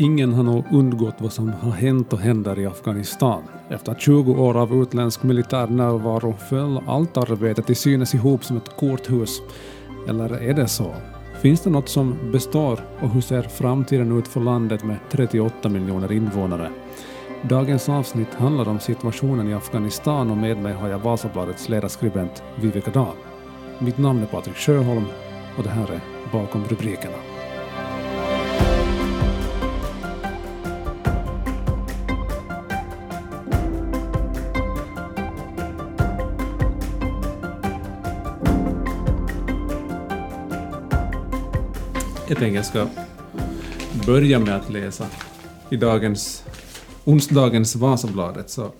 ingen har nog undgått vad som har hänt och händer i Afghanistan. Efter 20 år av utländsk militär närvaro föll allt arbete till synes ihop som ett korthus. Eller är det så? Finns det något som består och hur ser framtiden ut för landet med 38 miljoner invånare? Dagens avsnitt handlar om situationen i Afghanistan och med mig har jag Vasabladets ledarskribent Viveka Dahl. Mitt namn är Patrik Sjöholm och det här är Bakom rubrikerna. Tänker jag ska börja med att läsa i dagens, onsdagens Vasabladet så,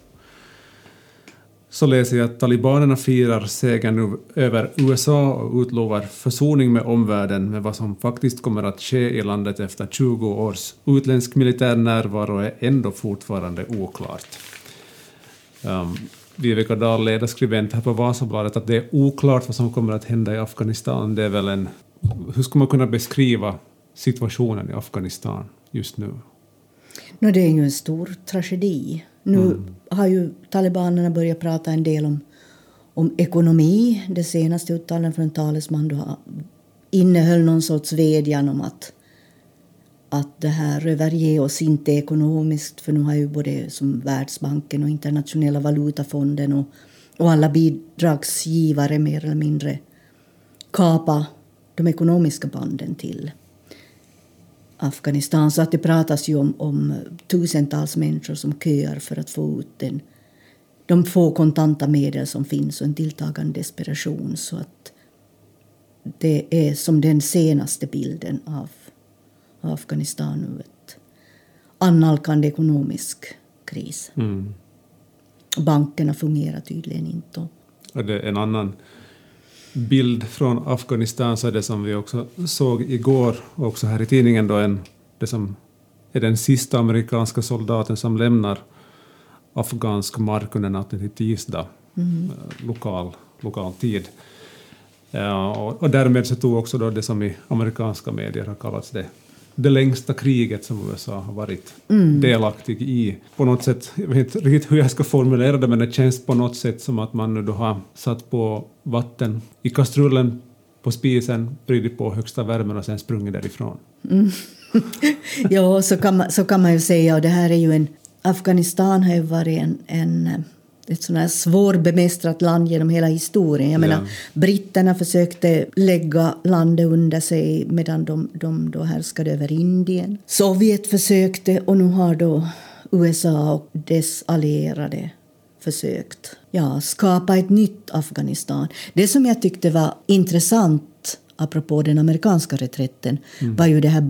så läser jag att talibanerna firar segern över USA och utlovar försoning med omvärlden med vad som faktiskt kommer att ske i landet efter 20 års utländsk militär närvaro är ändå fortfarande oklart. Um, Viveka Dahl, ledarskribent här på Vasabladet, att det är oklart vad som kommer att hända i Afghanistan. Det är väl en hur ska man kunna beskriva situationen i Afghanistan just nu? No, det är ju en stor tragedi. Nu mm. har ju talibanerna börjat prata en del om, om ekonomi. Det senaste uttalandet från en talesman då innehöll någon sorts vädjan om att, att det här överge oss inte ekonomiskt för nu har ju både som Världsbanken och Internationella valutafonden och, och alla bidragsgivare mer eller mindre kapa de ekonomiska banden till Afghanistan. Så att det pratas ju om, om tusentals människor som köar för att få ut den, de få kontanta medel som finns och en tilltagande desperation. Så att det är som den senaste bilden av Afghanistan nu. Ett annalkande ekonomisk kris. Mm. Bankerna fungerar tydligen inte. Och det är en annan bild från Afghanistan så är det som vi också såg igår, också här i tidningen, då en, det som är den sista amerikanska soldaten som lämnar afghansk mark under natten till tisdag, mm. lokal, lokal tid. Ja, och, och därmed så tog också då det som i amerikanska medier har kallats det det längsta kriget som USA har varit mm. delaktig i. På något sätt, jag vet inte riktigt hur jag ska formulera det, men det känns på något sätt som att man nu då har satt på vatten i kastrullen på spisen, vridit på högsta värmen och sen sprungit därifrån. Mm. ja, så kan, man, så kan man ju säga. Och det här är ju en... Afghanistan har ju varit en, en ett sånt här svårbemästrat land genom hela historien. Jag ja. menar, britterna försökte lägga landet under sig medan de, de då härskade över Indien. Sovjet försökte och nu har då USA och dess allierade försökt ja, skapa ett nytt Afghanistan. Det som jag tyckte var intressant apropå den amerikanska reträtten mm. var ju det här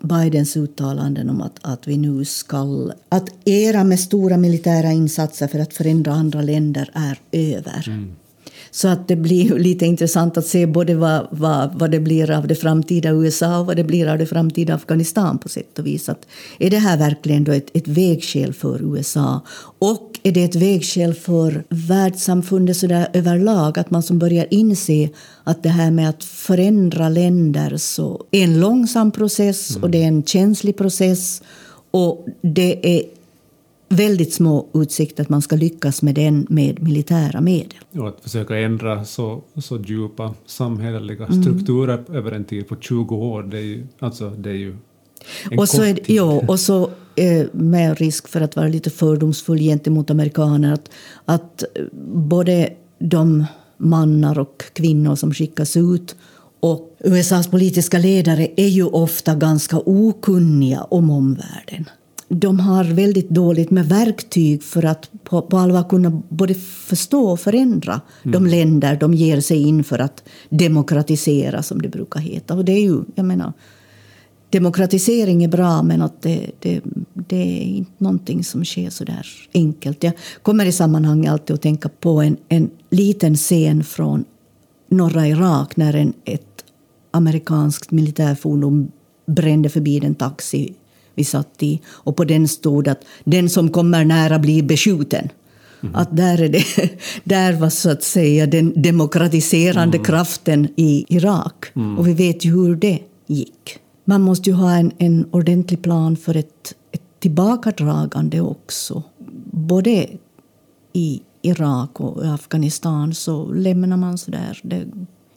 Bidens uttalanden om att, att vi nu ska... Att era med stora militära insatser för att förändra andra länder är över. Mm. Så att det blir lite intressant att se både vad, vad, vad det blir av det framtida USA och vad det blir av det framtida Afghanistan på sätt och vis. Att är det här verkligen då ett, ett vägskäl för USA? Och är det ett vägskäl för världssamfundet så där överlag? Att man som börjar inse att det här med att förändra länder så är en långsam process mm. och det är en känslig process. Och det är väldigt små utsikter att man ska lyckas med den med militära medel. Och att försöka ändra så, så djupa samhälleliga mm. strukturer mm. över en tid på 20 år, det är ju, alltså, det är ju en och så är, tid. Ja, och så med risk för att vara lite fördomsfull gentemot amerikaner, att, att både de mannar och kvinnor som skickas ut och USAs politiska ledare är ju ofta ganska okunniga om omvärlden de har väldigt dåligt med verktyg för att på, på allvar kunna både förstå och förändra mm. de länder de ger sig in för att demokratisera, som det brukar heta. Och det är ju, jag menar, demokratisering är bra, men att det, det, det är inte någonting som sker så där enkelt. Jag kommer i sammanhanget alltid att tänka på en, en liten scen från norra Irak när en, ett amerikanskt militärfordon brände förbi en taxi vi satt i. Och på den stod att den som kommer nära blir beskjuten. Mm. Att där, är det, där var så att säga den demokratiserande mm. kraften i Irak. Mm. Och vi vet ju hur det gick. Man måste ju ha en, en ordentlig plan för ett, ett tillbakadragande också. Både i Irak och Afghanistan så lämnar man så där det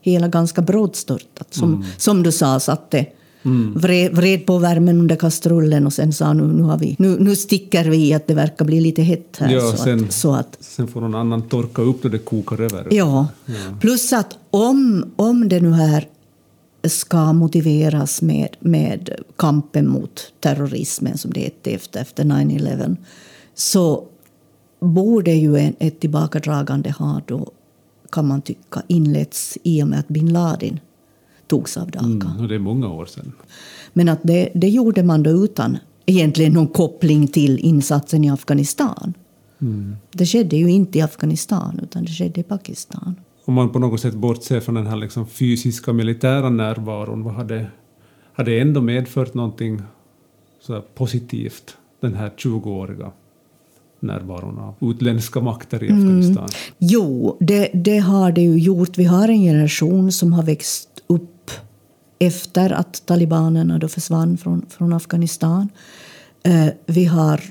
hela ganska brådstörtat. Som, mm. som du sa, satte mm. vred, vred på värmen under kastrullen och sen sa nu, nu, har vi, nu, nu sticker vi att det verkar bli lite hett här. Ja, så, sen, att, så att, sen får någon annan torka upp då det kokar över. Ja, ja. plus att om, om det nu här ska motiveras med, med kampen mot terrorismen som det hette efter, efter 9-11 så borde ju en, ett tillbakadragande ha då, kan man tycka, inletts i och med att bin Laden togs av Dhaka. Mm, det är många år sedan. Men att det, det gjorde man då utan egentligen någon koppling till insatsen i Afghanistan. Mm. Det skedde ju inte i Afghanistan, utan det skedde i Pakistan. Om man på något sätt bortser från den här liksom fysiska militära närvaron, vad hade, hade ändå medfört någonting så positivt den här 20-åriga närvaron av utländska makter i mm. Afghanistan? Mm. Jo, det, det, har det ju gjort. Vi har en generation som har växt upp efter att talibanerna då försvann från, från Afghanistan. Uh, vi har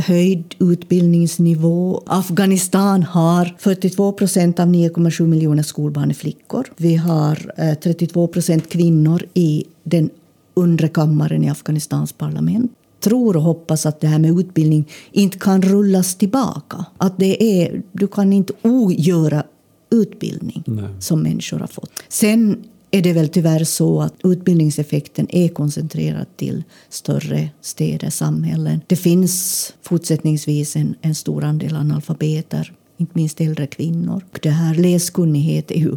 höjd utbildningsnivå. Afghanistan har 42 procent av 9,7 miljoner skolbarn är flickor. Vi har uh, 32 procent kvinnor i den undre kammaren i Afghanistans parlament tror och hoppas att det här med utbildning inte kan rullas tillbaka. Att det är, du kan inte ogöra utbildning Nej. som människor har fått. Sen är det väl tyvärr så att utbildningseffekten är koncentrerad till större städer, samhällen. Det finns fortsättningsvis en, en stor andel analfabeter, inte minst äldre kvinnor. Och Det här läskunnighet är ju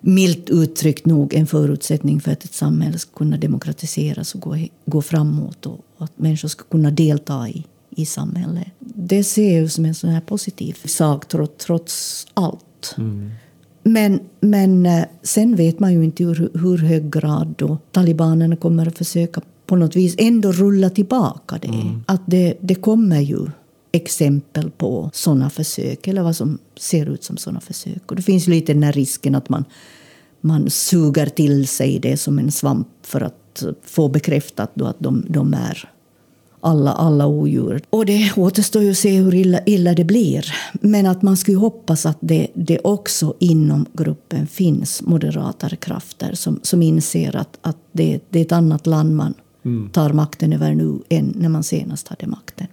milt uttryckt nog en förutsättning för att ett samhälle ska kunna demokratiseras och gå, gå framåt och, att människor ska kunna delta i, i samhället. Det ser jag som en sån här positiv sak trots, trots allt. Mm. Men, men eh, sen vet man ju inte hur, hur hög grad då talibanerna kommer att försöka på något vis ändå rulla tillbaka det. Mm. Att det, det kommer ju exempel på såna försök, eller vad som ser ut som såna försök. Och det finns lite den här risken att man, man suger till sig det som en svamp för att få bekräftat då att de, de är alla, alla odjur. Och det återstår ju att se hur illa, illa det blir. Men att man skulle hoppas att det, det också inom gruppen finns moderatare krafter som, som inser att, att det, det är ett annat land man mm. tar makten över nu än när man senast hade makten.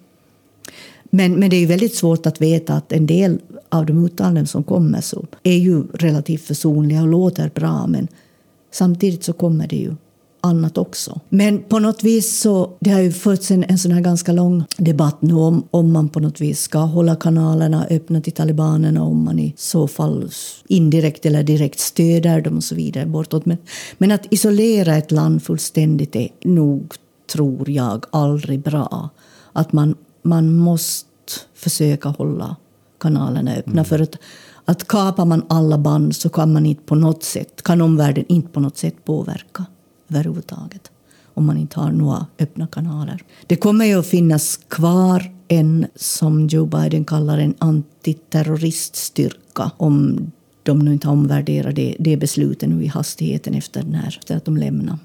Men, men det är väldigt svårt att veta att en del av de uttalanden som kommer så är ju relativt försonliga och låter bra men samtidigt så kommer det ju annat också. Men på något vis så, det har ju förts en, en sån här ganska lång debatt nu om, om man på något vis ska hålla kanalerna öppna till talibanerna om man i så fall indirekt eller direkt stöder dem och så vidare bortåt. Men, men att isolera ett land fullständigt är nog, tror jag, aldrig bra. Att man man måste försöka hålla kanalerna öppna. Mm. För att, att kapar man alla band så kan man inte på något sätt, kan omvärlden inte på något sätt påverka överhuvudtaget. Om man inte har några öppna kanaler. Det kommer ju att finnas kvar en, som Joe Biden kallar en antiterroriststyrka om de nu inte har omvärderat det, det beslutet nu i hastigheten efter, den här, efter att de lämnade.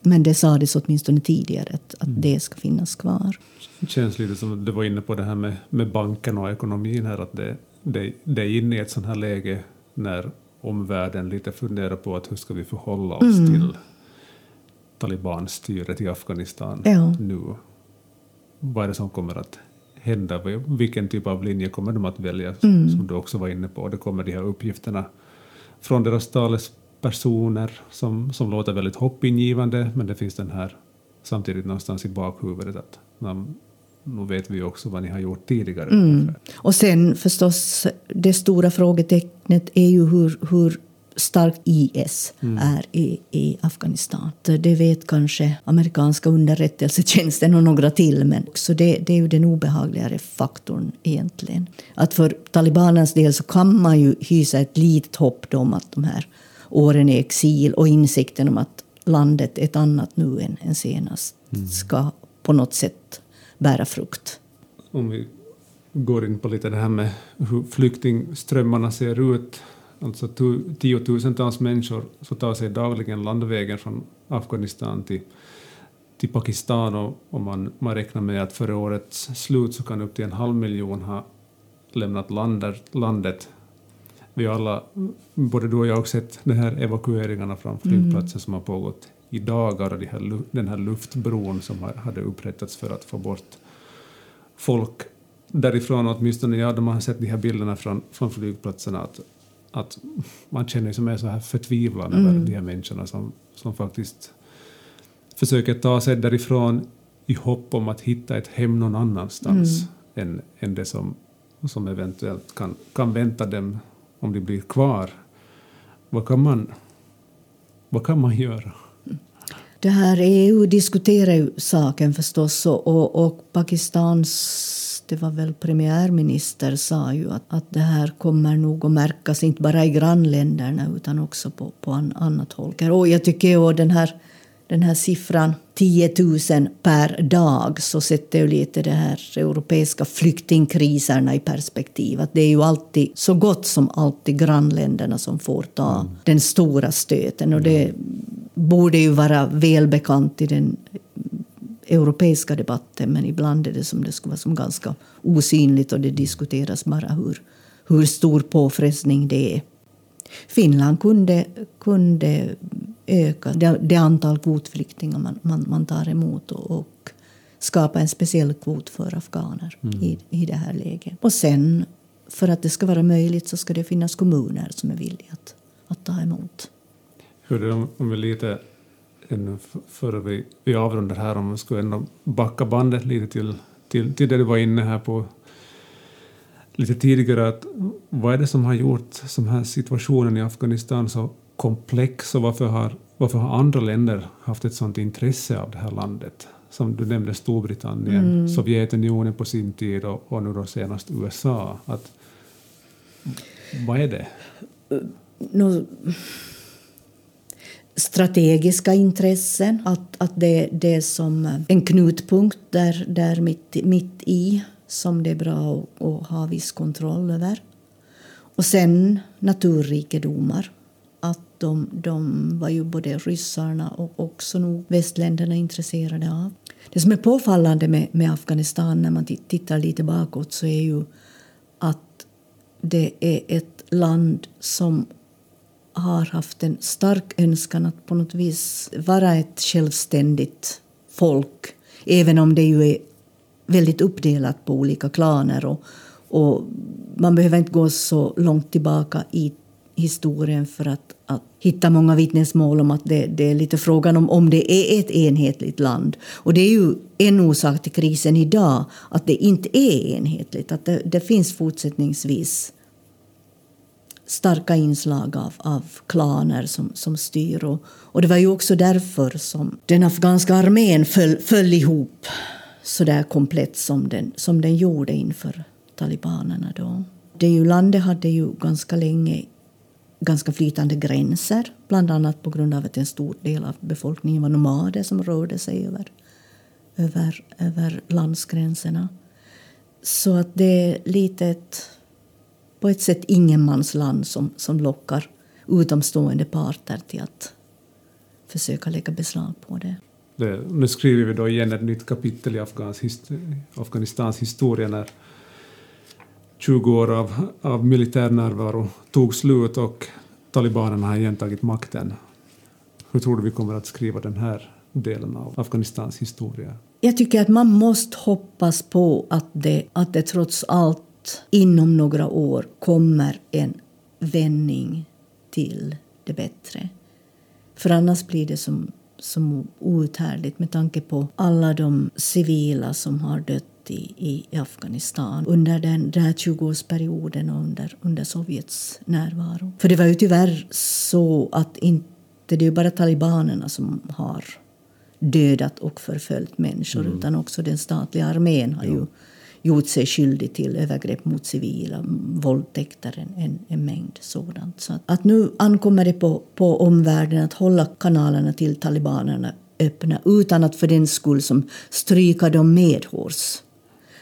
Men det sades åtminstone tidigare att, att mm. det ska finnas kvar. Det känns lite som du var inne på det här med, med banken och ekonomin här, att det, det, det är inne i ett sånt här läge när omvärlden lite funderar på att hur ska vi förhålla oss mm. till talibanstyret i Afghanistan ja. nu. Vad är det som kommer att hända? Vilken typ av linje kommer de att välja? Mm. Som du också var inne på, det kommer de här uppgifterna från deras talespersoner som, som låter väldigt hoppingivande, men det finns den här samtidigt någonstans i bakhuvudet att nu vet vi också vad ni har gjort tidigare. Mm. Och sen förstås, det stora frågetecknet är ju hur, hur starkt IS mm. är i, i Afghanistan. Det vet kanske amerikanska underrättelsetjänsten och några till men också det, det är ju den obehagligare faktorn egentligen. Att för talibanernas del så kan man ju hysa ett litet hopp om att de här åren i exil och insikten om att landet är ett annat nu än, än senast mm. ska på något sätt bära frukt. Om vi går in på lite det här med hur flyktingströmmarna ser ut. Alltså tiotusentals människor så tar sig dagligen landvägen från Afghanistan till, till Pakistan och, och man, man räknar med att före årets slut så kan upp till en halv miljon ha lämnat landet, landet. Vi alla, både du och jag, har sett de här evakueringarna från flygplatsen mm. som har pågått i dagar och de här, den här luftbron som hade upprättats för att få bort folk därifrån, åtminstone ja, de har sett de här bilderna från, från flygplatserna, att, att man känner sig är så här förtvivlad mm. över de här människorna som, som faktiskt försöker ta sig därifrån i hopp om att hitta ett hem någon annanstans mm. än, än det som, som eventuellt kan, kan vänta dem om de blir kvar. Vad kan man, vad kan man göra? Det här EU diskuterar ju saken förstås och, och Pakistans det var väl premiärminister sa ju att, att det här kommer nog att märkas inte bara i grannländerna utan också på, på an, annat håll. Och jag tycker att den här, den här siffran 10 000 per dag så sätter ju lite de här europeiska flyktingkriserna i perspektiv. Att det är ju alltid, så gott som alltid grannländerna som får ta mm. den stora stöten. Och det borde ju vara välbekant i den europeiska debatten men ibland är det som det skulle vara som ganska osynligt och det diskuteras bara hur, hur stor påfrestning det är. Finland kunde, kunde öka det, det antal kvotflyktingar man, man, man tar emot och, och skapa en speciell kvot för afghaner mm. i, i det här läget. Och sen, för att det ska vara möjligt, så ska det finnas kommuner som är villiga att, att ta emot. Hur är det om vi lite ännu före vi, vi avrundar här, om vi skulle ändå backa bandet lite till, till, till det du var inne här på lite tidigare, att vad är det som har gjort som här situationen i Afghanistan så komplex och varför har, varför har andra länder haft ett sådant intresse av det här landet? Som du nämnde Storbritannien, mm. Sovjetunionen på sin tid och, och nu då senast USA. Att, vad är det? No strategiska intressen. Att, att det, det är som eh, en knutpunkt där, där mitt, mitt i som det är bra att, att ha viss kontroll över. Och sen naturrikedomar. Att de, de var ju både ryssarna och också nog västländerna intresserade av. Det som är påfallande med, med Afghanistan när man tittar lite bakåt så är ju att det är ett land som har haft en stark önskan att på något vis vara ett självständigt folk. Även om det ju är väldigt uppdelat på olika klaner. Och, och man behöver inte gå så långt tillbaka i historien för att, att hitta många vittnesmål om att det, det, är lite frågan om om det är ett enhetligt land. Och det är ju en orsak till krisen idag, att det inte är enhetligt. Att det, det finns fortsättningsvis starka inslag av, av klaner som, som styr. Och, och det var ju också därför som den afghanska armén föll, föll ihop så där komplett som den, som den gjorde inför talibanerna. Då. Det ju, landet hade ju ganska länge ganska flytande gränser bland annat på grund av att en stor del av befolkningen var nomader som rörde sig över, över, över landsgränserna. Så att det är lite ett på ett sätt ingenmansland som, som lockar utomstående parter till att försöka lägga beslag på det. det nu skriver vi då igen ett nytt kapitel i Afghans, Afghanistans historia när 20 år av, av militär närvaro tog slut och talibanerna har igen tagit makten. Hur tror du vi kommer att skriva den här delen av Afghanistans historia? Jag tycker att man måste hoppas på att det, att det trots allt inom några år kommer en vändning till det bättre. För annars blir det som, som outhärdligt med tanke på alla de civila som har dött i, i Afghanistan under den, den här 20-årsperioden och under, under Sovjets närvaro. För det var ju tyvärr så att inte det är bara talibanerna som har dödat och förföljt människor mm. utan också den statliga armén har ja. ju gjort sig skyldig till övergrepp mot civila, våldtäkter, en, en mängd sådant. Så att, att, nu ankommer det på, på omvärlden att hålla kanalerna till talibanerna öppna utan att för den skull som stryka dem medhårs.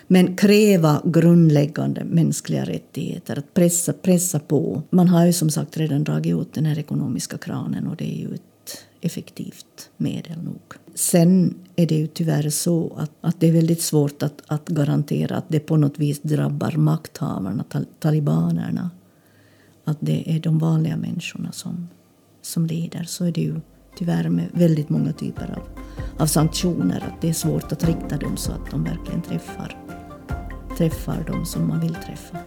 Men kräva grundläggande mänskliga rättigheter, att pressa, pressa på. Man har ju som sagt redan dragit åt den här ekonomiska kranen och det är ju ett, effektivt medel nog. Sen är det ju tyvärr så att, att det är väldigt svårt att, att garantera att det på något vis drabbar makthavarna, tal talibanerna. Att det är de vanliga människorna som, som lider. Så är det ju tyvärr med väldigt många typer av, av sanktioner. Att det är svårt att rikta dem så att de verkligen träffar, träffar de som man vill träffa.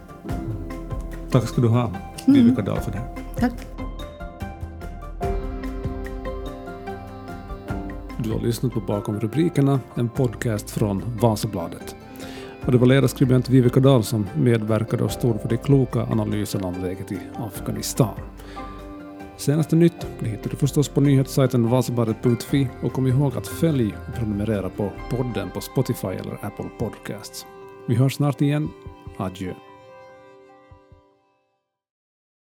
Tack ska du ha, Vivica Dahl, för det. Tack. Du har lyssnat på Bakom rubrikerna, en podcast från Vasabladet. Och det var ledarskribent Viveka Dahl som medverkade och stod för de kloka analyserna om läget i Afghanistan. Senaste nytt hittar du förstås på nyhetssajten vasabladet.fi och kom ihåg att följ och prenumerera på podden på Spotify eller Apple Podcasts. Vi hörs snart igen. Adjö.